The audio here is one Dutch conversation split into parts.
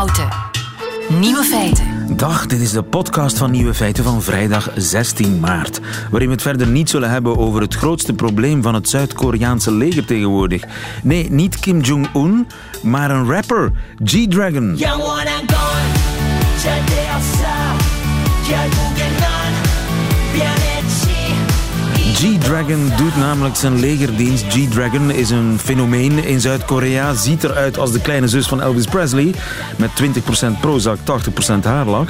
Houten. Nieuwe feiten. Dag, dit is de podcast van Nieuwe Feiten van vrijdag 16 maart. Waarin we het verder niet zullen hebben over het grootste probleem van het Zuid-Koreaanse leger tegenwoordig. Nee, niet Kim Jong-un, maar een rapper, G-Dragon. G-Dragon doet namelijk zijn legerdienst. G-Dragon is een fenomeen in Zuid-Korea. Ziet eruit als de kleine zus van Elvis Presley. Met 20% Prozac, 80% haarlak.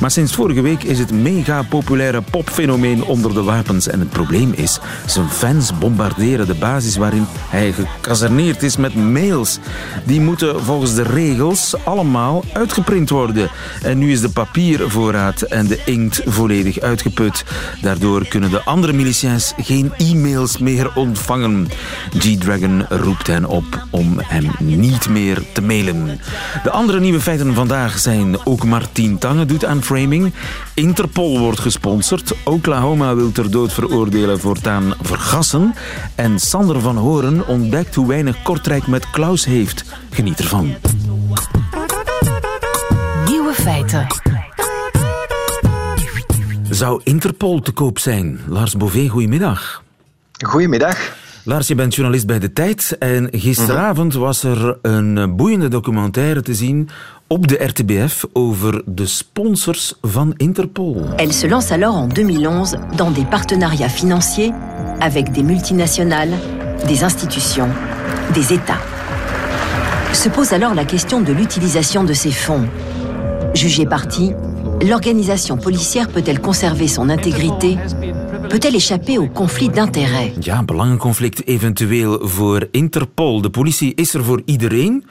Maar sinds vorige week is het mega populaire popfenomeen onder de wapens. En het probleem is, zijn fans bombarderen de basis waarin hij gekazerneerd is met mails. Die moeten volgens de regels allemaal uitgeprint worden. En nu is de papiervoorraad en de inkt volledig uitgeput. Daardoor kunnen de andere miliciëns geen e-mails meer ontvangen. G-Dragon roept hen op om hem niet meer te mailen. De andere nieuwe feiten vandaag zijn ook Martien Tange doet aan framing. Interpol wordt gesponsord. Oklahoma wil ter dood veroordelen voortaan vergassen. En Sander van Horen ontdekt hoe weinig Kortrijk met Klaus heeft. Geniet ervan. Nieuwe feiten. Zou Interpol te koop zijn? Lars Bové, goedemiddag. Goedemiddag. Lars, je bent journalist bij De Tijd en gisteravond was er een boeiende documentaire te zien op de RTBF over de sponsors van Interpol. Elle se lance alors en 2011 dans des partenariats financiers avec des multinationales, des institutions, des États. Se pose alors la question de l'utilisation de ces fonds. Jugée partie, l'organisation policière peut-elle conserver son intégrité Peut-elle échapper au conflit d'intérêts Ja, belangenconflict eventueel voor Interpol. De politie is er voor iedereen,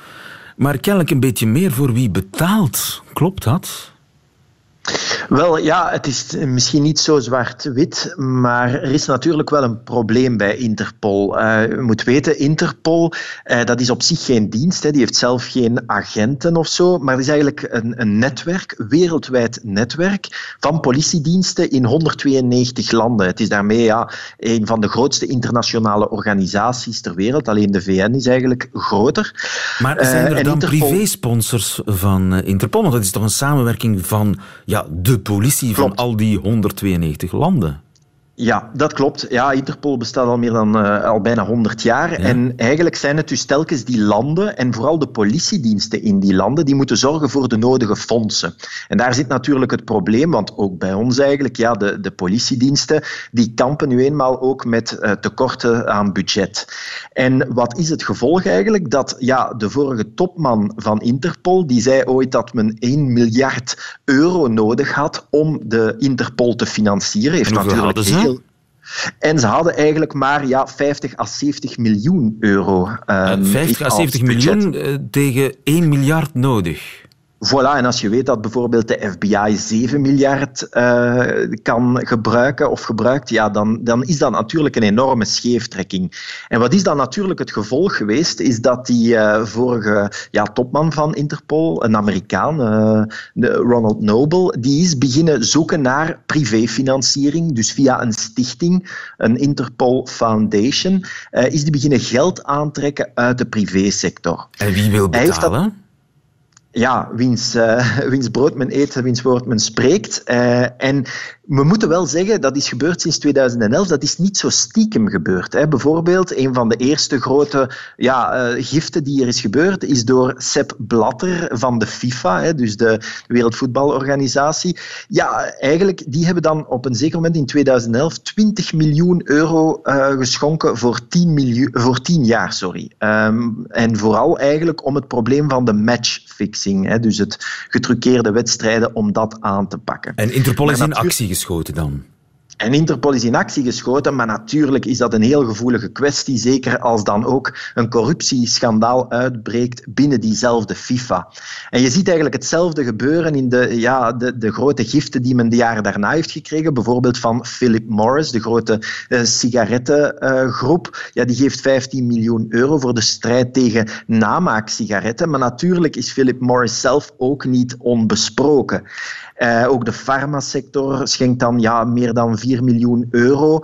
maar kennelijk een beetje meer voor wie betaalt. Klopt dat? Wel ja, het is misschien niet zo zwart-wit, maar er is natuurlijk wel een probleem bij Interpol. Uh, je moet weten, Interpol uh, dat is op zich geen dienst, hè. die heeft zelf geen agenten of zo, maar het is eigenlijk een, een netwerk, wereldwijd netwerk van politiediensten in 192 landen. Het is daarmee ja, een van de grootste internationale organisaties ter wereld. Alleen de VN is eigenlijk groter. Maar zijn er uh, dan Interpol... privé-sponsors van Interpol? Want dat is toch een samenwerking van ja, de politie van al die 192 landen. Ja, dat klopt. Ja, Interpol bestaat al meer dan uh, al bijna 100 jaar. En eigenlijk zijn het dus telkens die landen en vooral de politiediensten in die landen die moeten zorgen voor de nodige fondsen. En daar zit natuurlijk het probleem, want ook bij ons eigenlijk, ja, de, de politiediensten, die kampen nu eenmaal ook met uh, tekorten aan budget. En wat is het gevolg eigenlijk? Dat ja, de vorige topman van Interpol, die zei ooit dat men 1 miljard euro nodig had om de Interpol te financieren. Heeft natuurlijk en ze hadden eigenlijk maar ja, 50 à 70 miljoen euro. Um, 50 à 70 miljoen uh, tegen 1 miljard nodig. Voilà, en als je weet dat bijvoorbeeld de FBI 7 miljard uh, kan gebruiken of gebruikt, ja, dan, dan is dat natuurlijk een enorme scheeftrekking. En wat is dan natuurlijk het gevolg geweest, is dat die uh, vorige ja, topman van Interpol, een Amerikaan, uh, Ronald Noble, die is beginnen zoeken naar privéfinanciering, dus via een stichting, een Interpol Foundation, is die beginnen geld aantrekken uit de privésector. En wie wil betalen? Ja, wiens, uh, wiens brood men eet, wiens woord men spreekt. Uh, en we moeten wel zeggen, dat is gebeurd sinds 2011, dat is niet zo stiekem gebeurd. Hè. Bijvoorbeeld, een van de eerste grote ja, uh, giften die er is gebeurd, is door Sepp Blatter van de FIFA, hè, dus de Wereldvoetbalorganisatie. Ja, eigenlijk, die hebben dan op een zeker moment in 2011 20 miljoen euro geschonken voor 10, miljoen, voor 10 jaar. Sorry. Um, en vooral eigenlijk om het probleem van de matchfixing, hè, dus het getruckeerde wedstrijden, om dat aan te pakken. En Interpol is in actie geschoten dan? En Interpol is in actie geschoten, maar natuurlijk is dat een heel gevoelige kwestie, zeker als dan ook een corruptieschandaal uitbreekt binnen diezelfde FIFA. En je ziet eigenlijk hetzelfde gebeuren in de, ja, de, de grote giften die men de jaren daarna heeft gekregen, bijvoorbeeld van Philip Morris, de grote uh, sigarettengroep. Ja, die geeft 15 miljoen euro voor de strijd tegen namaaksigaretten, maar natuurlijk is Philip Morris zelf ook niet onbesproken. Uh, ook de farmasector schenkt dan ja, meer dan 4 miljoen euro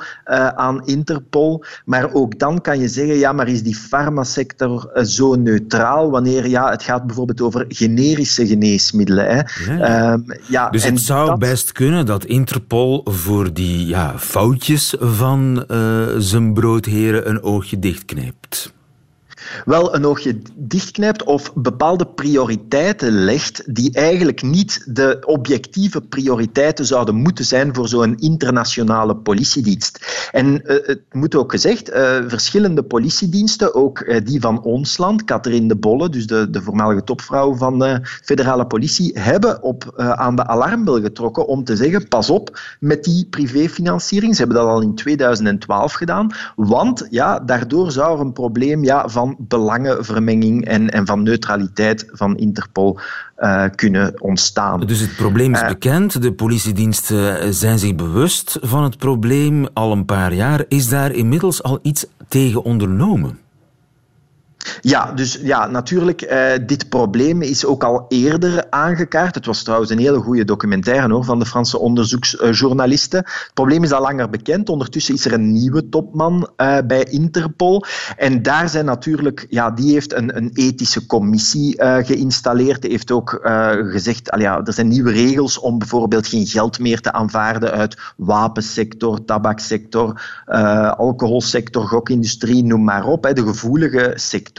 aan Interpol. Maar ook dan kan je zeggen, ja, maar is die farmasector zo neutraal wanneer ja, het gaat bijvoorbeeld over generische geneesmiddelen. Hè? Ja. Um, ja, dus het zou best kunnen dat Interpol voor die ja, foutjes van zijn broodheren een oogje dichtknijpt wel een oogje dichtknijpt of bepaalde prioriteiten legt die eigenlijk niet de objectieve prioriteiten zouden moeten zijn voor zo'n internationale politiedienst. En uh, het moet ook gezegd, uh, verschillende politiediensten, ook uh, die van ons land, Catherine de Bolle, dus de, de voormalige topvrouw van de federale politie, hebben op, aan de alarmbel getrokken om te zeggen, pas op met die privéfinanciering. Ze hebben dat al in 2012 gedaan, want ja, daardoor zou er een probleem ja, van belangenvermenging en, en van neutraliteit van Interpol uh, kunnen ontstaan. Dus het probleem is uh, bekend, de politiediensten zijn zich bewust van het probleem al een paar jaar. Is daar inmiddels al iets tegen ondernomen? Ja, dus ja, natuurlijk, uh, dit probleem is ook al eerder aangekaart. Het was trouwens een hele goede documentaire hoor, van de Franse onderzoeksjournalisten. Het probleem is al langer bekend. Ondertussen is er een nieuwe topman uh, bij Interpol. En daar zijn natuurlijk, ja, die heeft een, een ethische commissie uh, geïnstalleerd. Die heeft ook gezegd, al er zijn nieuwe regels om bijvoorbeeld geen geld meer te aanvaarden uit wapensector, tabaksector, alcoholsector, gokindustrie, noem maar op. Hè, de gevoelige sector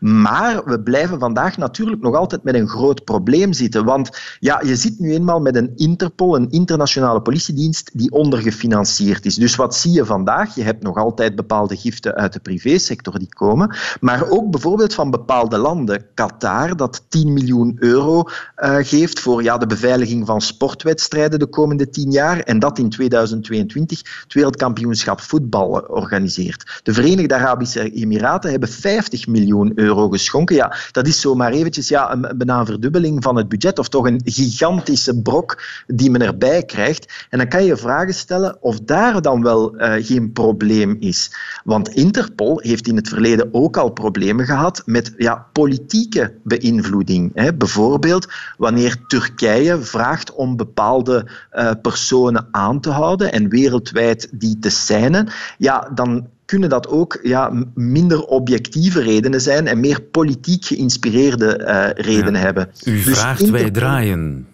Maar we blijven vandaag natuurlijk nog altijd met een groot probleem zitten. Want ja, je zit nu eenmaal met een Interpol, een internationale politiedienst, die ondergefinancierd is. Dus wat zie je vandaag? Je hebt nog altijd bepaalde giften uit de privésector die komen, maar ook bijvoorbeeld van bepaalde landen. Qatar, dat 10 miljoen euro uh, geeft voor ja, de beveiliging van sportwedstrijden de komende 10 jaar en dat in 2022 het wereldkampioenschap voetbal organiseert. De Verenigde Arabische Emiraten hebben 50 50 miljoen euro geschonken. Ja, dat is zomaar eventjes ja, een, bijna een verdubbeling van het budget, of toch een gigantische brok die men erbij krijgt. En dan kan je vragen stellen of daar dan wel uh, geen probleem is. Want Interpol heeft in het verleden ook al problemen gehad met ja, politieke beïnvloeding. Hè. Bijvoorbeeld wanneer Turkije vraagt om bepaalde uh, personen aan te houden en wereldwijd die te seinen, ja, dan kunnen dat ook ja, minder objectieve redenen zijn en meer politiek geïnspireerde uh, redenen ja. hebben. U dus vraagt, wij draaien.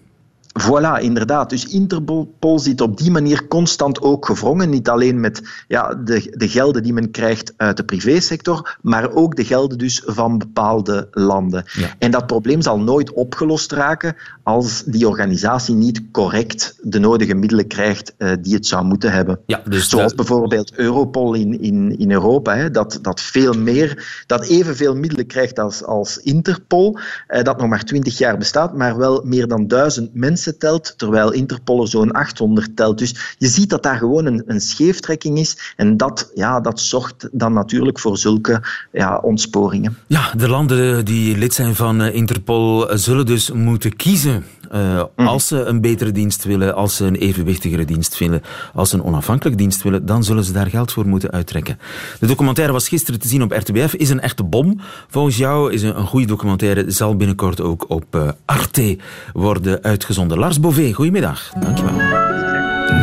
Voilà, inderdaad. Dus Interpol zit op die manier constant ook gevrongen. Niet alleen met ja, de, de gelden die men krijgt uit de privésector, maar ook de gelden dus van bepaalde landen. Ja. En dat probleem zal nooit opgelost raken als die organisatie niet correct de nodige middelen krijgt uh, die het zou moeten hebben. Ja, dus Zoals bijvoorbeeld Europol in, in, in Europa, hè, dat, dat veel meer, dat evenveel middelen krijgt als, als Interpol, uh, dat nog maar twintig jaar bestaat, maar wel meer dan duizend mensen telt, terwijl Interpol er zo'n 800 telt. Dus je ziet dat daar gewoon een, een scheeftrekking is. En dat, ja, dat zorgt dan natuurlijk voor zulke ja, ontsporingen. Ja, de landen die lid zijn van eh, Interpol zullen dus moeten kiezen uh, als ze een betere dienst willen, als ze een evenwichtigere dienst willen, als ze een onafhankelijke dienst willen, dan zullen ze daar geld voor moeten uittrekken. De documentaire was gisteren te zien op RTBF, is een echte bom. Volgens jou is een, een goede documentaire, zal binnenkort ook op uh, Arte worden uitgezonden. Lars Bové, goedemiddag. Dankjewel.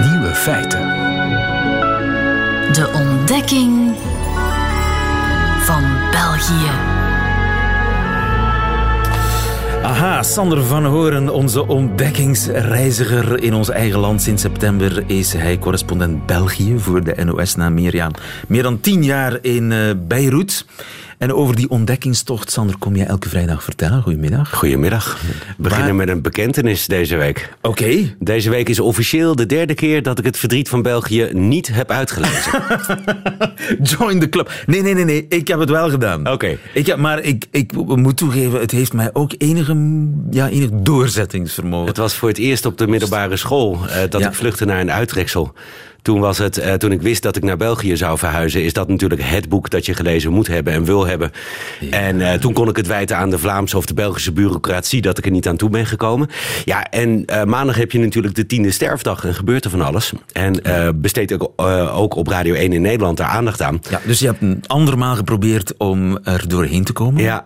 Nieuwe feiten. De ontdekking van België. Aha, Sander van Horen, onze ontdekkingsreiziger in ons eigen land. Sinds september is hij correspondent België voor de NOS na meer, meer dan tien jaar in uh, Beirut. En over die ontdekkingstocht, Sander, kom jij elke vrijdag vertellen. Goedemiddag. Goedemiddag. We beginnen Waar... met een bekentenis deze week. Oké. Okay. Deze week is officieel de derde keer dat ik het verdriet van België niet heb uitgelezen. Join the club. Nee, nee, nee, nee. Ik heb het wel gedaan. Oké. Okay. Ik maar ik, ik moet toegeven, het heeft mij ook enige, ja, enig doorzettingsvermogen. Het was voor het eerst op de middelbare school uh, dat ja. ik vluchtte naar een uitreksel. Toen, was het, uh, toen ik wist dat ik naar België zou verhuizen, is dat natuurlijk het boek dat je gelezen moet hebben en wil hebben. En uh, toen kon ik het wijten aan de Vlaamse of de Belgische bureaucratie dat ik er niet aan toe ben gekomen. Ja, en uh, maandag heb je natuurlijk de tiende sterfdag en gebeurt er van alles. En besteed ik ook op Radio 1 in Nederland daar aandacht aan. Ja, dus je hebt een andermaal geprobeerd om er doorheen te komen? Ja.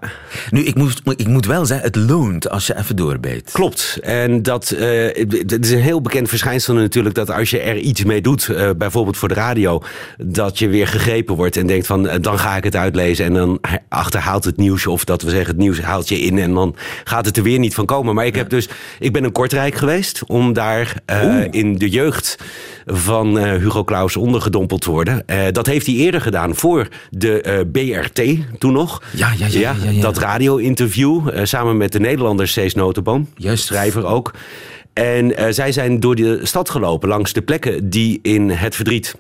Nu, ik moet, ik moet wel zeggen, het loont als je even doorbijt. Klopt. En dat het is een heel bekend verschijnsel natuurlijk dat als je er iets mee doet uh, bijvoorbeeld voor de radio, dat je weer gegrepen wordt en denkt van eh, dan ga ik het uitlezen en dan achterhaalt het nieuws of dat we zeggen het nieuws haalt je in en dan gaat het er weer niet van komen. Maar ik heb dus, ik ben in Kortrijk geweest om daar uh, in de jeugd van uh, Hugo Claus ondergedompeld te worden. Dat heeft hij eerder gedaan voor de BRT toen nog. Ja, ja, ja. ja, ja, ja. Dat radio-interview samen met de Nederlander Cees Notenboom. Juist. Schrijver ook. En uh, zij zijn door de stad gelopen langs de plekken die in het verdriet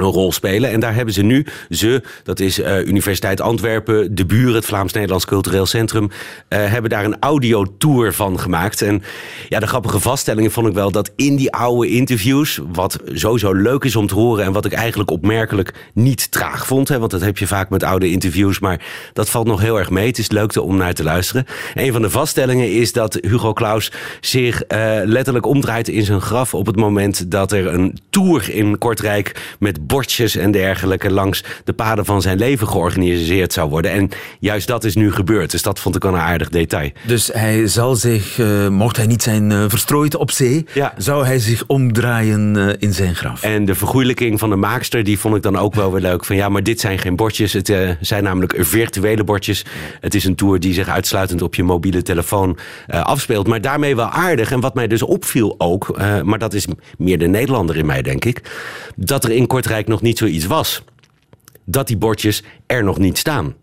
een rol spelen. En daar hebben ze nu, ze, dat is uh, Universiteit Antwerpen, de buren, het Vlaams-Nederlands Cultureel Centrum, uh, hebben daar een audiotour van gemaakt. En ja, de grappige vaststellingen vond ik wel dat in die oude interviews, wat sowieso leuk is om te horen en wat ik eigenlijk opmerkelijk niet traag vond, hè, want dat heb je vaak met oude interviews, maar dat valt nog heel erg mee. Het is leuk om naar te luisteren. Een van de vaststellingen is dat Hugo Claus zich uh, letterlijk omdraait in zijn graf op het moment dat er een tour in Kortrijk met bordjes en dergelijke langs de paden van zijn leven georganiseerd zou worden. En juist dat is nu gebeurd. Dus dat vond ik wel een aardig detail. Dus hij zal zich, uh, mocht hij niet zijn uh, verstrooid op zee, ja. zou hij zich omdraaien uh, in zijn graf. En de vergoeilijking van de maakster, die vond ik dan ook wel weer leuk. Van ja, maar dit zijn geen bordjes. Het zijn namelijk virtuele bordjes. Het is een tour die zich uitsluitend op je mobiele telefoon afspeelt. Maar daarmee wel aardig. En wat mij dus opviel ook, maar dat is meer de Nederlander in mij, denk ik. Dat er in Kortrijk nog niet zoiets was. Dat die bordjes er nog niet staan.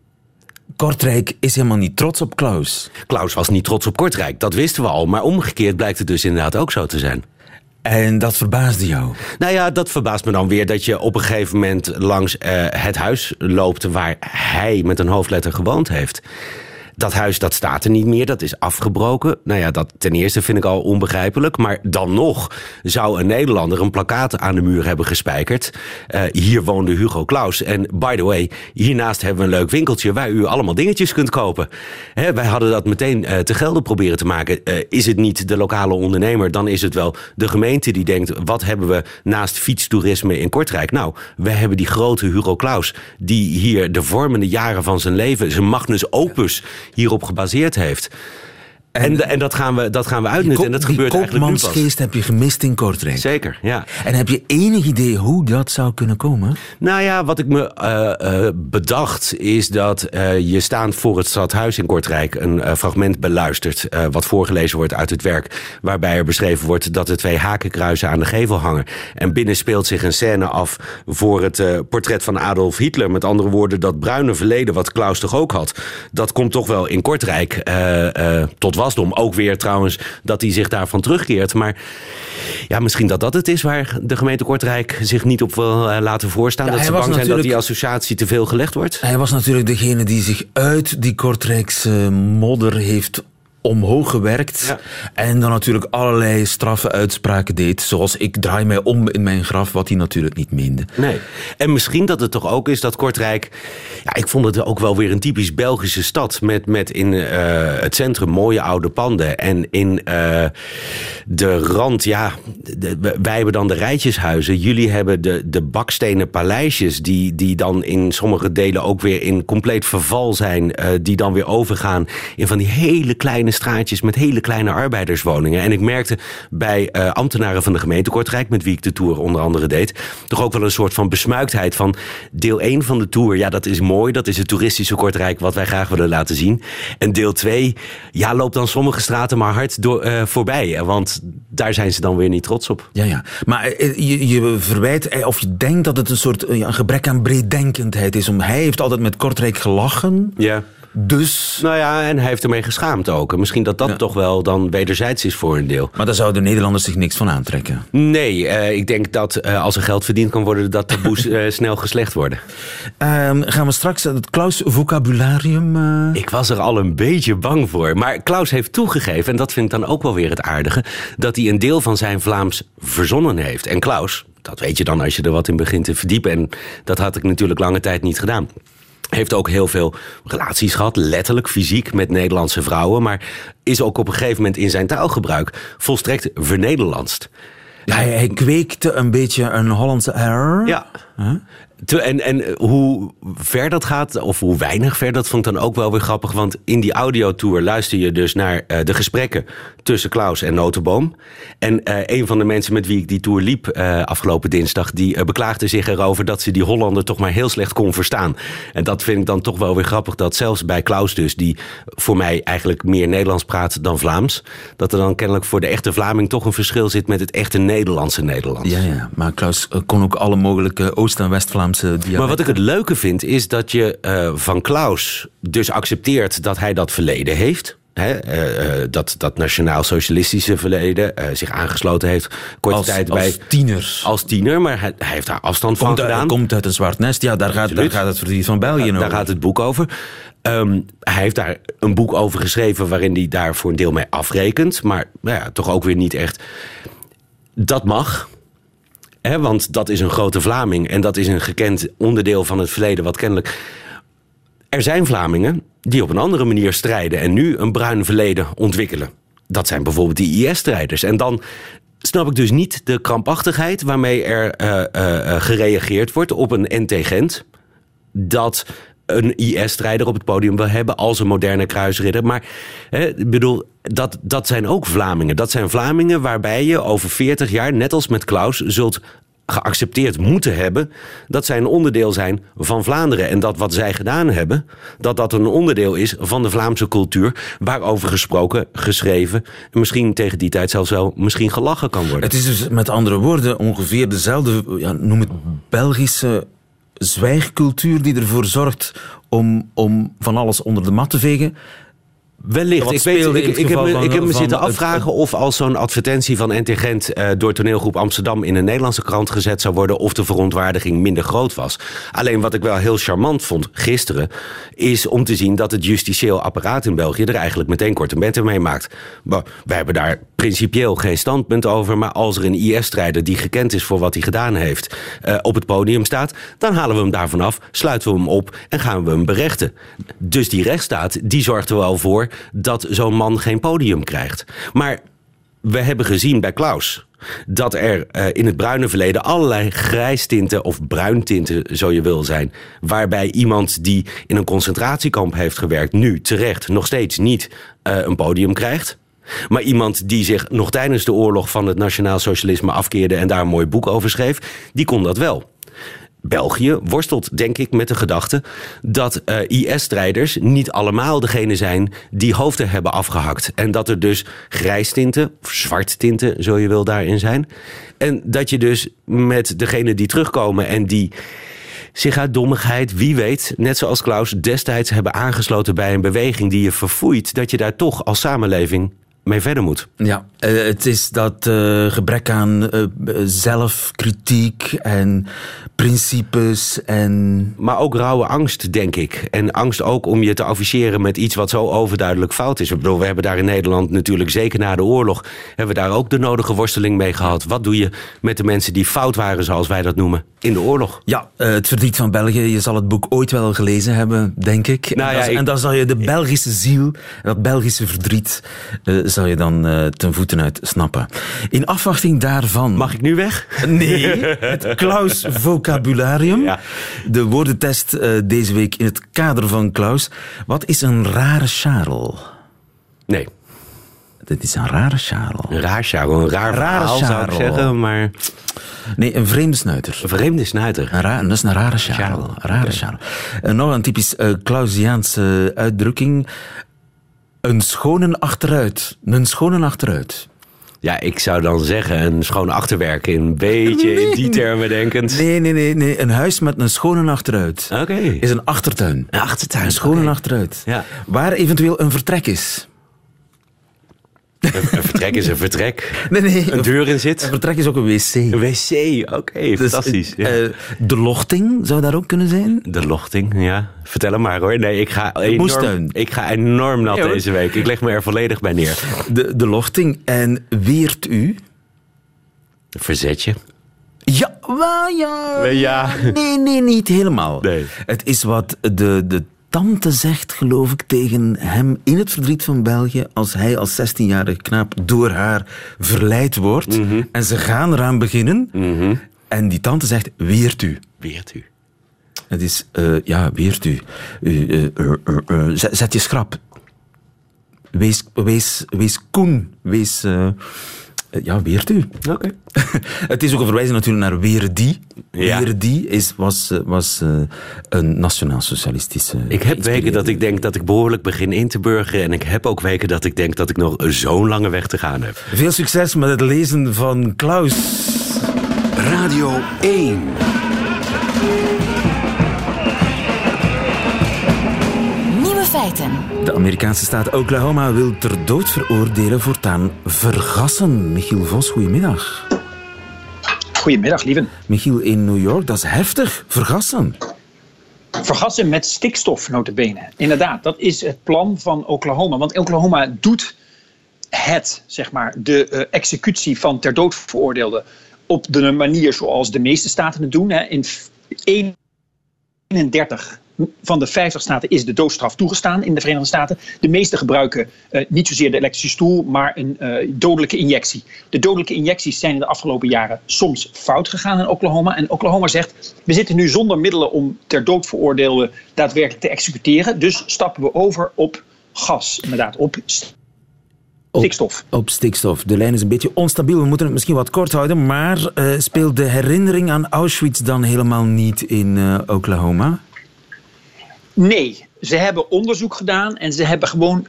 Kortrijk is helemaal niet trots op Klaus. Klaus was niet trots op Kortrijk, dat wisten we al. Maar omgekeerd blijkt het dus inderdaad ook zo te zijn. En dat verbaasde jou? Nou ja, dat verbaast me dan weer dat je op een gegeven moment langs uh, het huis loopt waar hij met een hoofdletter gewoond heeft. Dat huis dat staat er niet meer, dat is afgebroken. Nou ja, dat ten eerste vind ik al onbegrijpelijk. Maar dan nog zou een Nederlander een plakkaat aan de muur hebben gespijkerd. Uh, hier woonde Hugo Claus. En by the way, hiernaast hebben we een leuk winkeltje waar u allemaal dingetjes kunt kopen. Hè, wij hadden dat meteen uh, te gelden proberen te maken. Uh, is het niet de lokale ondernemer, dan is het wel de gemeente die denkt... wat hebben we naast fietstoerisme in Kortrijk? Nou, we hebben die grote Hugo Claus... die hier de vormende jaren van zijn leven, zijn magnus opus hierop gebaseerd heeft. En, en, dat, gaan we, dat gaan we uitnutten. En dat gebeurt eigenlijk nu pas. geest heb je gemist in Kortrijk. Zeker, ja. En heb je enig idee hoe dat zou kunnen komen? Nou ja, wat ik me uh, uh, bedacht is dat uh, je staand voor het stadhuis in Kortrijk... een fragment beluistert wat voorgelezen wordt uit het werk... waarbij er beschreven wordt dat er twee hakenkruizen aan de gevel hangen. En binnen speelt zich een scène af voor het portret van Adolf Hitler. Met andere woorden, dat bruine verleden wat Klaus toch ook had... dat komt toch wel in Kortrijk tot wat wasdom. Ook weer trouwens dat hij zich daarvan terugkeert. Maar ja, misschien dat dat het is waar de gemeente Kortrijk zich niet op wil uh, laten voorstaan. Ja, dat ze bang zijn dat die associatie te veel gelegd wordt. Hij was natuurlijk degene die zich uit die Kortrijkse modder heeft omhoog gewerkt. Ja. En dan natuurlijk allerlei straffe uitspraken deed. Zoals ik draai mij om in mijn graf, wat hij natuurlijk niet meende. Nee. En misschien dat het toch ook is dat Kortrijk... Ja, ik vond het ook wel weer een typisch Belgische stad. Met, met in uh, het centrum mooie oude panden. En in uh, de rand, ja, de, wij hebben dan de rijtjeshuizen. Jullie hebben de, de bakstenen paleisjes... Die, die dan in sommige delen ook weer in compleet verval zijn. Uh, die dan weer overgaan in van die hele kleine straatjes met hele kleine arbeiderswoningen. En ik merkte bij uh, ambtenaren van de gemeente Kortrijk, met wie ik de tour onder andere deed, toch ook wel een soort van besmuiktheid van deel 1 van de tour. Ja, dat is mooi, dat is het toeristische Kortrijk wat wij graag willen laten zien. En deel 2, ja, loopt dan sommige straten maar hard door, uh, voorbij. Want daar zijn ze dan weer niet trots op. Ja, ja. Maar je, je verwijt, of je denkt dat het een soort een gebrek aan breeddenkendheid is. Om, hij heeft altijd met Kortrijk gelachen. Ja. Dus... Nou ja, en hij heeft ermee geschaamd ook. misschien dat dat toch wel dan wederzijds is voor een deel. Maar daar zouden Nederlanders zich niks van aantrekken. Nee, uh, ik denk dat uh, als er geld verdiend kan worden, dat taboes uh, snel geslecht worden. Um, gaan we straks het Klaus-vocabularium... Ik was er al een beetje bang voor. Maar Klaus heeft toegegeven, en dat vind ik dan ook wel weer het aardige... dat hij een deel van zijn Vlaams verzonnen heeft. En Klaus, dat weet je dan als je er wat in begint te verdiepen. En dat had ik natuurlijk lange tijd niet gedaan. Heeft ook heel veel relaties gehad, letterlijk fysiek met Nederlandse vrouwen. Maar is ook op een gegeven moment in zijn taalgebruik volstrekt vernederlandst. Ja, hij, kweekte een beetje een Hollandse R. Ja. En, en hoe ver dat gaat, of hoe weinig ver, dat vond ik dan ook wel weer grappig. Want in die audiotour luister je dus naar uh, de gesprekken tussen Klaus en Notenboom. En uh, een van de mensen met wie ik die tour liep afgelopen dinsdag, die beklaagde zich erover dat ze die Hollander toch maar heel slecht kon verstaan. En dat vind ik dan toch wel weer grappig, dat zelfs bij Klaus dus, die voor mij eigenlijk meer Nederlands praat dan Vlaams, dat er dan kennelijk voor de echte Vlaming toch een verschil zit met het echte Nederlandse Nederlands. Ja, ja. maar Klaus kon ook alle mogelijke Oost- en West-Vlaamse maar wat ik het leuke vind, is dat je uh, van Klaus dus accepteert dat hij dat verleden heeft. He, uh, uh, dat, dat nationaal-socialistische verleden zich aangesloten heeft. Korte als, tijd als bij. tiener. Als tiener, maar hij, hij heeft daar afstand komt van gedaan. Hij komt uit een zwart nest, ja, daar gaat, daar gaat het verdriet van België daar, over. Daar gaat het boek over. Um, hij heeft daar een boek over geschreven waarin hij daar voor een deel mee afrekent. Maar nou ja, toch ook weer niet echt. Dat mag want dat is een grote Vlaming en dat is een gekend onderdeel van het verleden, wat kennelijk. Er zijn Vlamingen die op een andere manier strijden en nu een bruin verleden ontwikkelen. Dat zijn bijvoorbeeld die IS-strijders. En dan snap ik dus niet de krampachtigheid waarmee er uh, uh, gereageerd wordt op een NT Dat een IS-strijder op het podium wil hebben als een moderne kruisridder. Maar ik bedoel, dat, dat zijn ook Vlamingen. Dat zijn Vlamingen waarbij je over 40 jaar, net als met Klaus, zult geaccepteerd moeten hebben dat zij een onderdeel zijn van Vlaanderen. En dat wat zij gedaan hebben, dat dat een onderdeel is van de Vlaamse cultuur, waarover gesproken, geschreven en misschien tegen die tijd zelfs wel misschien gelachen kan worden. Het is dus met andere woorden ongeveer dezelfde, ja, noem het Belgische zwijgcultuur die ervoor zorgt om, om van alles onder de mat te vegen. Wellicht. Ik, weet, ik, ik, heb, me, ik heb me zitten afvragen of als zo'n advertentie van NT Gent uh, door toneelgroep Amsterdam in een Nederlandse krant gezet zou worden, of de verontwaardiging minder groot was. Alleen wat ik wel heel charmant vond gisteren, is om te zien dat het justitieel apparaat in België er eigenlijk meteen korte metten mee maakt. We hebben daar principieel geen standpunt over, maar als er een IS-strijder die gekend is voor wat hij gedaan heeft, uh, op het podium staat, dan halen we hem daarvan af, sluiten we hem op en gaan we hem berechten. Dus die rechtsstaat, die zorgt er wel voor dat zo'n man geen podium krijgt. Maar we hebben gezien bij Klaus dat er uh, in het bruine verleden allerlei grijstinten of bruintinten, zo je wil zijn, waarbij iemand die in een concentratiekamp heeft gewerkt, nu terecht nog steeds niet uh, een podium krijgt. Maar iemand die zich nog tijdens de oorlog van het nationaal socialisme afkeerde en daar een mooi boek over schreef, die kon dat wel. België worstelt, denk ik, met de gedachte dat uh, IS-strijders niet allemaal degene zijn die hoofden hebben afgehakt. En dat er dus grijstinten, of zwarttinten, zo je wil, daarin zijn. En dat je dus met degene die terugkomen en die zich uit dommigheid, wie weet, net zoals Klaus, destijds hebben aangesloten bij een beweging die je verfoeit, dat je daar toch als samenleving mee verder moet. Ja, uh, het is dat uh, gebrek aan uh, zelfkritiek en principes en... Maar ook rauwe angst, denk ik. En angst ook om je te afficheren met iets wat zo overduidelijk fout is. Ik bedoel, we hebben daar in Nederland natuurlijk, zeker na de oorlog... hebben we daar ook de nodige worsteling mee gehad. Wat doe je met de mensen die fout waren, zoals wij dat noemen, in de oorlog? Ja, het verdriet van België. Je zal het boek ooit wel gelezen hebben, denk ik. Nou, en, ja, dan, ik... en dan zal je de Belgische ziel, dat Belgische verdriet... zal je dan uh, ten voeten uit snappen. In afwachting daarvan... Mag ik nu weg? Nee, het Klaus vocabularium. Ja. De woordentest uh, deze week in het kader van Klaus. Wat is een rare charel? Nee. Dit is een rare charel. Een raar charel, een raar rare verhaal zou ik zeggen, maar... Nee, een vreemde snuiter. Een vreemde snuiter. Een dat is een rare charel. Een rare okay. charel. Uh, nog een typisch uh, Klausiaanse uitdrukking. Een schone achteruit. Een schone achteruit. Ja, ik zou dan zeggen een schoon achterwerk. Een beetje in die termen denkend. Nee, nee, nee, nee. Een huis met een schone achteruit. Oké. Is een achtertuin. Een achtertuin. Een schone achteruit. Ja. Waar eventueel een vertrek is. Een, een vertrek is een vertrek. Nee, nee. Een deur in zit. Een vertrek is ook een wc. Een wc, oké, Dus, fantastisch. Ja. eh, de lochting zou daar ook kunnen zijn. de lochting, ja. Vertel hem maar hoor. Nee, ik ga enorm, moestuin. ik ga enorm nat Ja, deze week. Ik leg me er volledig bij neer. De, de lochting. En weert u? Verzetje. Ja, ja. Ja. Nee, nee, niet helemaal. Nee. Het is wat de, de tante zegt, geloof ik, tegen hem in het verdriet van België. Als hij als 16-jarige knaap door haar verleid wordt. Mhm. En ze gaan eraan beginnen. En die tante zegt, weert u. Weert u. Het is, eh, ja, weert u. Eh, eh, zet, je schrap. Wees, wees, wees koen. Wees, ja, weert u. Oké. Het is ook een verwijzing natuurlijk naar Weerdi. Ja. Weerdi is, was, eh, was eh, een nationaal-socialistische... Ik heb weken dat ik denk dat ik behoorlijk begin in te burgeren. En ik heb ook weken dat ik denk dat ik nog zo'n lange weg te gaan heb. Veel succes met het lezen van Klaus. Radio 1. Feiten. De Amerikaanse staat Oklahoma wil ter dood veroordelen voortaan vergassen. Michiel Vos, goedemiddag. Goedemiddag, lieven. Michiel, in New York, dat is heftig. Vergassen. Vergassen met stikstof, notabene. Inderdaad, dat is het plan van Oklahoma. Want Oklahoma doet het, zeg maar, de eh, executie van ter dood veroordeelden op de manier zoals de meeste staten het doen. Hè. In f- 31 van de 50 staten is de doodstraf toegestaan in de Verenigde Staten. De meeste gebruiken eh, niet zozeer de elektrische stoel, maar een eh, dodelijke injectie. De dodelijke injecties zijn in de afgelopen jaren soms fout gegaan in Oklahoma. En Oklahoma zegt, we zitten nu zonder middelen om ter dood veroordeelden daadwerkelijk te executeren. Dus stappen we over op gas, inderdaad, op stikstof. Op stikstof. De lijn is een beetje onstabiel. We moeten het misschien wat kort houden. Maar eh, speelt de herinnering aan Auschwitz dan helemaal niet in Oklahoma? Nee, ze hebben onderzoek gedaan en ze hebben gewoon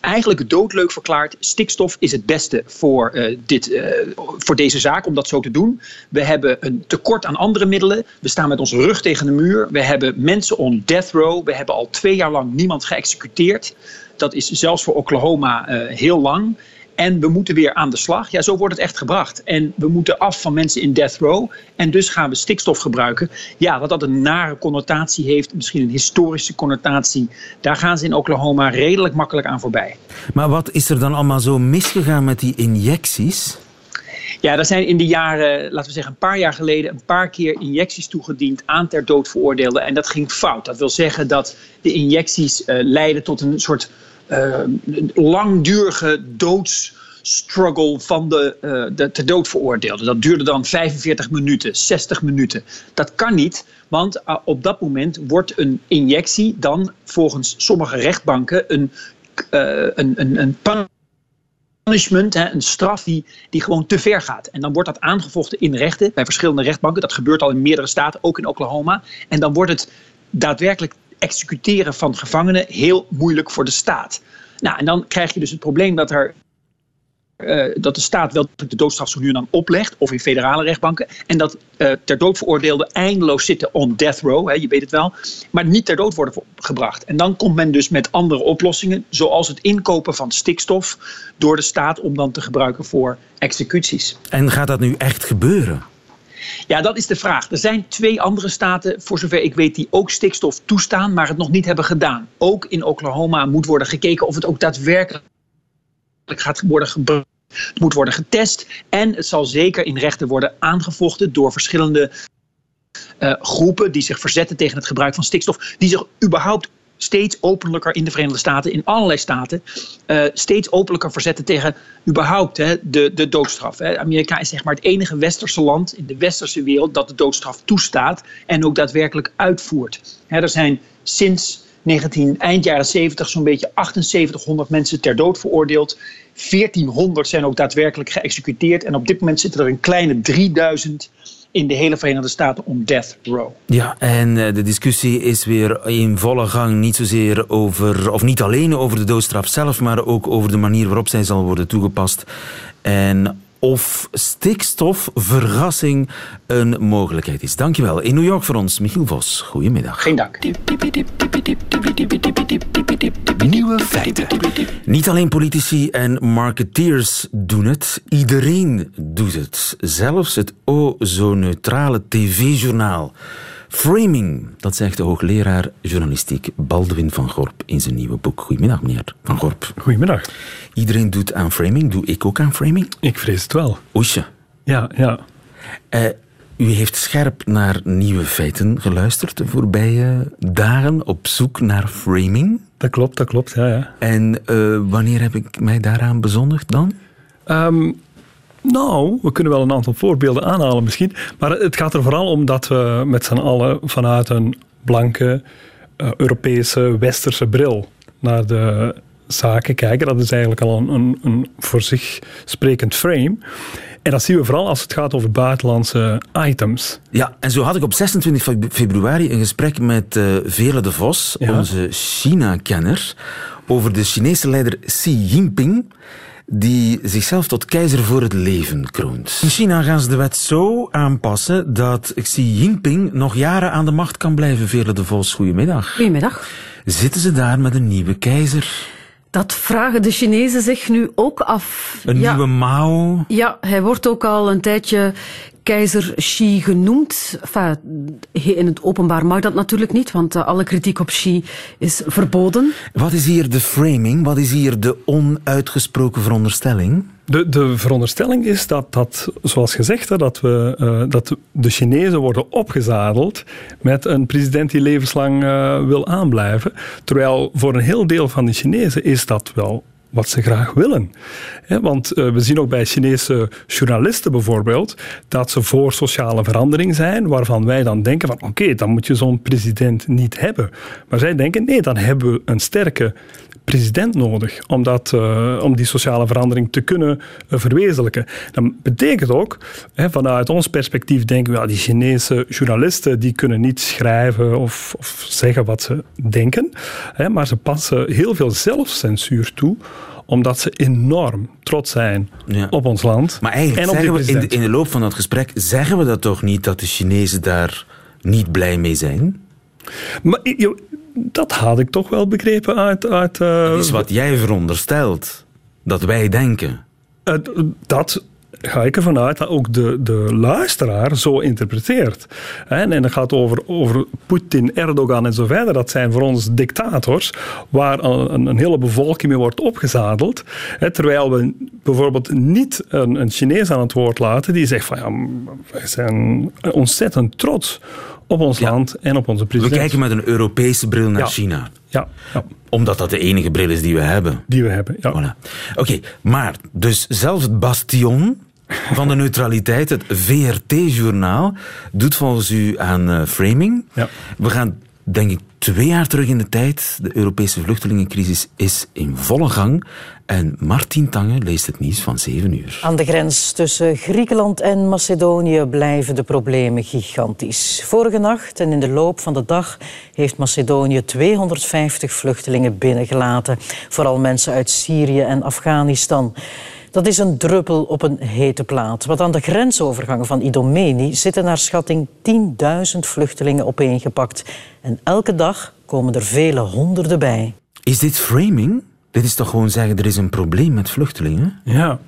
eigenlijk doodleuk verklaard. Stikstof is het beste voor, eh, dit, eh, voor deze zaak om dat zo te doen. We hebben een tekort aan andere middelen. We staan met onze rug tegen de muur. We hebben mensen on death row. We hebben al twee jaar lang niemand geëxecuteerd. Dat is zelfs voor Oklahoma eh, heel lang. En we moeten weer aan de slag. Ja, zo wordt het echt gebracht. En we moeten af van mensen in death row. En dus gaan we stikstof gebruiken. Ja, dat dat een nare connotatie heeft, misschien een historische connotatie. Daar gaan ze in Oklahoma redelijk makkelijk aan voorbij. Maar wat is er dan allemaal zo misgegaan met die injecties? Ja, er zijn in de jaren, laten we zeggen een paar jaar geleden, een paar keer injecties toegediend aan ter dood veroordeelden. En dat ging fout. Dat wil zeggen dat de injecties eh, leiden tot een soort eh, langdurige doodsstruggle van de, eh de ter dood veroordeelden. Dat duurde dan 45 minuten, 60 minuten. Dat kan niet, want eh, op dat moment wordt een injectie dan volgens sommige rechtbanken een, een, een, een punishment, hè, een straf die, die gewoon te ver gaat. En dan wordt dat aangevochten in rechten bij verschillende rechtbanken. Dat gebeurt al in meerdere staten, ook in Oklahoma. En dan wordt het daadwerkelijk executeren van gevangenen heel moeilijk voor de staat. Nou, en dan krijg je dus het probleem dat er. eh, dat de staat wel de doodstraf nu dan oplegt, of in federale rechtbanken. En dat eh, ter dood veroordeelden eindeloos zitten on death row, hè, je weet het wel. Maar niet ter dood worden gebracht. En dan komt men dus met andere oplossingen, zoals het inkopen van stikstof door de staat om dan te gebruiken voor executies. En gaat dat nu echt gebeuren? Ja, dat is de vraag. Er zijn twee andere staten, voor zover ik weet, die ook stikstof toestaan, maar het nog niet hebben gedaan. Ook in Oklahoma moet worden gekeken of het ook daadwerkelijk gaat worden gebruikt. Het moet worden getest en het zal zeker in rechten worden aangevochten door verschillende eh, groepen die zich verzetten tegen het gebruik van stikstof, die zich überhaupt steeds openlijker in de Verenigde Staten, in allerlei staten, eh, steeds openlijker verzetten tegen überhaupt hè, de, de doodstraf. Hè. Amerika is zeg maar het enige westerse land in de westerse wereld dat de doodstraf toestaat en ook daadwerkelijk uitvoert. Hè, er zijn sinds 19, eind jaren 70 zo'n beetje 7800 mensen ter dood veroordeeld. 1400 zijn ook daadwerkelijk geëxecuteerd. En op dit moment zitten er een kleine 3000 in de hele Verenigde Staten om death row. Ja, en eh, de discussie is weer in volle gang. Niet zozeer over, of niet alleen over de doodstraf zelf, maar ook over de manier waarop zij zal worden toegepast. En of stikstofvergassing een mogelijkheid is. Dankjewel. In New York voor ons, Michiel Vos. Goedemiddag. Geen dank. Nieuwe feiten. Niet alleen politici en marketeers doen het, iedereen doet het. Zelfs het o zo neutrale tv-journaal. Framing, dat zegt de hoogleraar journalistiek Baldwin van Gorp in zijn nieuwe boek. Goedemiddag, meneer Van Gorp. Goedemiddag. Iedereen doet aan framing. Doe ik ook aan framing? Ik vrees het wel. Oesje. Ja, ja. Uh, u heeft scherp naar nieuwe feiten geluisterd de voorbije dagen op zoek naar framing. Dat klopt, dat klopt, ja. ja. En uh, wanneer heb ik mij daaraan bezondigd dan? Um, nou, we kunnen wel een aantal voorbeelden aanhalen misschien. Maar het gaat er vooral om dat we met z'n allen vanuit een blanke, uh, Europese, westerse bril naar de zaken kijken. Dat is eigenlijk al een, een, een, voor zich sprekend frame. En dat zien we vooral als het gaat over buitenlandse items. Ja, en zo had ik op 26 februari een gesprek met uh, Vele de Vos, ja. onze China-kenner, over de Chinese leider Xi Jinping die zichzelf tot keizer voor het leven kroont. In China gaan ze de wet zo aanpassen dat Xi Jinping nog jaren aan de macht kan blijven. Vele de Vos, goedemiddag. Goedemiddag. Zitten ze daar met een nieuwe keizer? Dat vragen de Chinezen zich nu ook af. Een ja. nieuwe Mao? Ja, hij wordt ook al een tijdje keizer Xi genoemd. Enfin, in het openbaar mag dat natuurlijk niet, want uh, alle kritiek op Xi is verboden. Wat is hier de framing? Wat is hier de onuitgesproken veronderstelling? De, de veronderstelling is dat, dat zoals gezegd, dat, we, uh, dat de Chinezen worden opgezadeld met een president die levenslang uh, wil aanblijven. Terwijl voor een heel deel van de Chinezen is dat wel wat ze graag willen. want uh, we zien ook bij Chinese journalisten bijvoorbeeld dat ze voor sociale verandering zijn, waarvan wij dan denken van oké, dan moet je zo'n president niet hebben. Maar zij denken nee, dan hebben we een sterke president nodig om, dat, uh, om die sociale verandering te kunnen uh, verwezenlijken. Dat betekent ook, hè, vanuit ons perspectief denken we, ja, die Chinese journalisten die kunnen niet schrijven of, of zeggen wat ze denken, hè, maar ze passen heel veel zelfcensuur toe omdat ze enorm trots zijn ja. op ons land. Maar eigenlijk en op zeggen we in de, in de loop van dat gesprek, zeggen we dat toch niet dat de Chinezen daar niet blij mee zijn? Maar dat had ik toch wel begrepen uit... uit uh, dat is wat jij veronderstelt. Dat wij denken. Uh, dat ga ik ervan uit dat ook de, de luisteraar zo interpreteert. En, en dat gaat over, over Poetin, Erdogan en zo verder. Dat zijn voor ons dictators waar een, een hele bevolking mee wordt opgezadeld. Terwijl we bijvoorbeeld niet een, een Chinees aan het woord laten die zegt van ja, wij zijn ontzettend trots op ons ja. land en op onze president. We kijken met een Europese bril naar ja. China. Ja. ja. Omdat dat de enige bril is die we hebben. Die we hebben, ja. Voilà. Oké, okay, maar dus zelfs het bastion van de neutraliteit, het VRT-journaal, doet volgens u aan uh, framing. Ja. We gaan, denk ik, twee jaar terug in de tijd. De Europese vluchtelingencrisis is in volle gang. En Martin Tange leest het nieuws van 7 uur. Aan de grens tussen Griekenland en Macedonië blijven de problemen gigantisch. Vorige nacht en in de loop van de dag heeft Macedonië 250 vluchtelingen binnengelaten. Vooral mensen uit Syrië en Afghanistan. Dat is een druppel op een hete plaat. Want aan de grensovergangen van Idomeni zitten naar schatting 10.000 vluchtelingen opeengepakt. En elke dag komen er vele honderden bij. Is dit framing? Dit is toch gewoon zeggen, er is een probleem met vluchtelingen? Ja.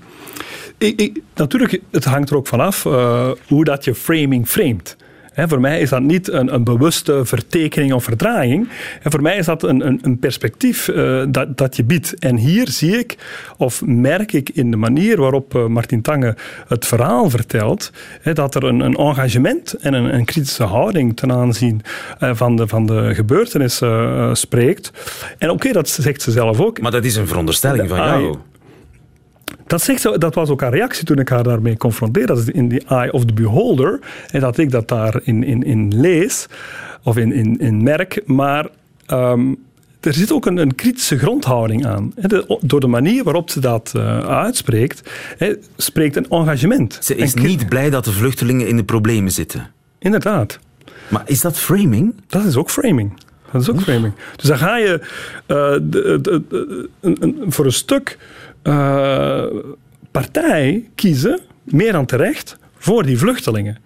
Ik, ik, natuurlijk, het hangt er ook vanaf uh, hoe dat je framing framet. He, voor mij is dat niet een, een, bewuste vertekening of verdraaiing. En voor mij is dat een, een, een perspectief uh, dat, dat je biedt. En hier zie ik, of merk ik in de manier waarop uh, Martin Tange het verhaal vertelt, he, dat er een, een engagement en een, een, kritische houding ten aanzien uh, van, de, van de gebeurtenissen spreekt. En oké, okay, dat zegt ze zelf ook. Maar dat is een veronderstelling van jou. Dat, zegt, dat was ook haar reactie toen ik haar daarmee confronteerde. Dat is in the eye of the beholder. En dat ik dat daar in, in, in lees, of in, in, in merk. Maar um, er zit ook een, een kritische grondhouding aan. door de manier waarop ze dat uh, uitspreekt, spreekt een engagement. Ze is niet blij dat de vluchtelingen in de problemen zitten. Inderdaad. Maar is dat framing? Dat is ook framing. Dat is ook framing. Dus dan ga je uh, de, de, een, voor een stuk uh, partij kiezen, meer dan terecht, voor die vluchtelingen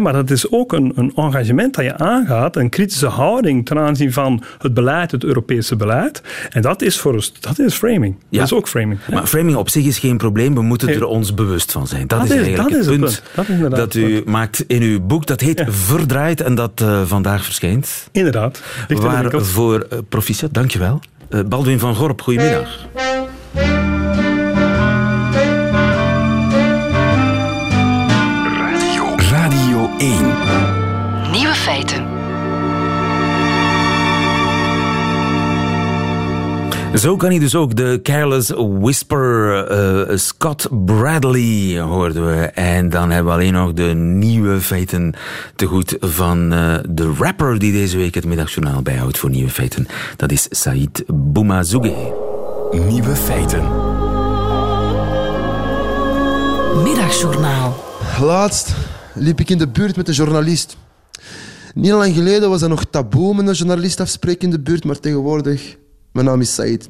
maar dat is ook een, een, engagement dat je aangaat, een kritische houding ten aanzien van het beleid, het Europese beleid. En dat is, voor, dat is framing. Ja. Dat is ook framing. Maar framing op zich is geen probleem, we moeten er ons bewust van zijn. Dat, is eigenlijk dat het, punt het punt dat, dat u maakt in uw boek. Dat heet Verdraaid en dat uh, vandaag verschijnt. Inderdaad. Waarvoor uh, proficiat, dankjewel. Uh, Baldwin van Gorp, goedemiddag. Nieuwe feiten. Zo kan hij dus ook de Careless Whisper uh, Scott Bradley hoorden we. En dan hebben we alleen nog de nieuwe feiten te goed van uh, de rapper die deze week het middagjournaal bijhoudt voor nieuwe feiten. Dat is Said Boumazouge. Nieuwe feiten. Middagjournaal. Laatst liep ik in de buurt met een journalist. Niet lang geleden was er nog taboe met een journalist afspreken in de buurt, maar tegenwoordig, mijn naam is Said.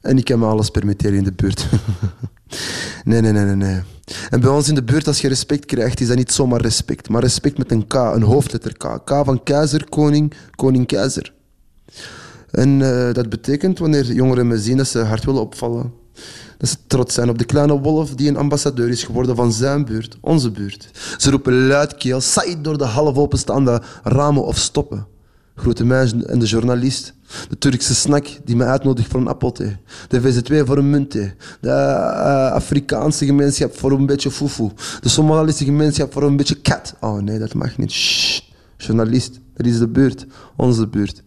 En ik kan me alles permitteren in de buurt. nee, nee, nee, nee, nee. En bij ons in de buurt, als je respect krijgt, is dat niet zomaar respect, maar respect met een K, een hoofdletter K. K van keizer, koning, koning, keizer. En uh, dat betekent, wanneer jongeren me zien, dat ze hard willen opvallen dat ze trots zijn op de kleine wolf die een ambassadeur is geworden van zijn buurt, onze buurt. Ze roepen luidkeel, saai door de half openstaande ramen of stoppen. Grote mij en de journalist. De Turkse snack die me uitnodigt voor een appelthee. De VZ2 voor een muntthee. De uh, Afrikaanse gemeenschap voor een beetje fufu. De Somalische gemeenschap voor een beetje kat. Oh nee, dat mag niet. Shh. Journalist, dat is de buurt. Onze buurt.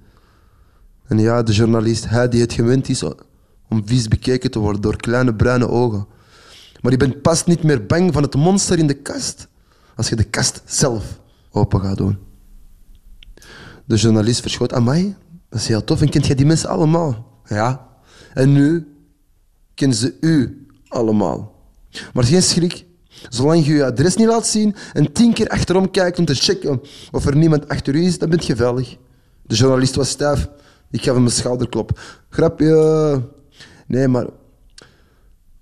En ja, de journalist, hij die het gewend is om vies bekeken te worden door kleine bruine ogen. Maar je bent pas niet meer bang van het monster in de kast als je de kast zelf open gaat doen. De journalist verschoot, amai, dat is heel tof. En kent jij die mensen allemaal? Ja. En nu kennen ze u allemaal. Maar geen schrik. Zolang je je adres niet laat zien en tien keer achterom kijkt om te checken of er niemand achter u is, dan bent je veilig. De journalist was stijf. Ik gaf hem een schouderklop. Grapje. Nee, maar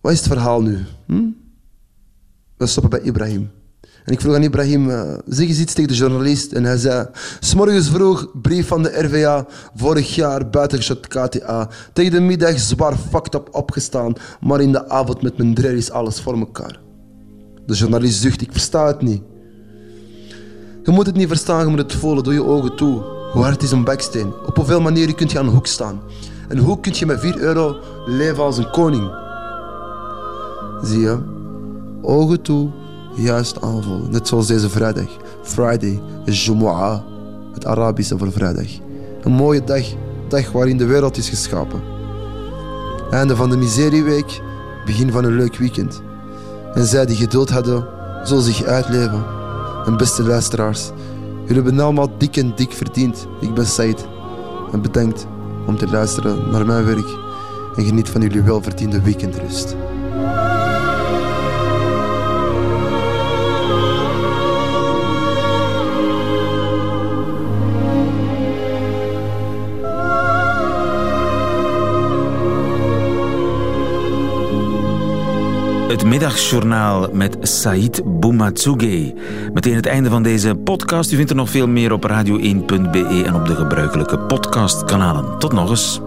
wat is het verhaal nu? Hm? We stoppen bij Ibrahim. En ik vroeg aan Ibrahim, uh, zeg eens iets tegen de journalist. En hij zei, s'morgens vroeg, brief van de RVA, vorig jaar buitengeschot KTA. Tegen de middag zwaar fucked up opgestaan, maar in de avond met mijn dreer is alles voor elkaar. De journalist zucht, ik versta het niet. Je moet het niet verstaan, je moet het voelen, doe je ogen toe. Hoe hard is een baksteen? Op hoeveel manieren kun je aan een hoek staan? En hoe kun je met 4 euro leven als een koning? Zie je? Ogen toe, juist aanvoelen. Net zoals deze vrijdag. Friday Jumu'ah, het Arabische voor vrijdag. Een mooie dag, dag waarin de wereld is geschapen. Einde van de miserieweek, begin van een leuk weekend. En zij die geduld hadden, zullen zich uitleven. En beste luisteraars, jullie hebben allemaal dik en dik verdiend. Ik ben Said. En bedankt om te luisteren naar mijn werk en geniet van jullie welverdiende weekendrust. Het middagjournaal met Said Boumatsuge. Meteen het einde van deze podcast. U vindt er nog veel meer op radio1.be en op de gebruikelijke podcastkanalen. Tot nog eens.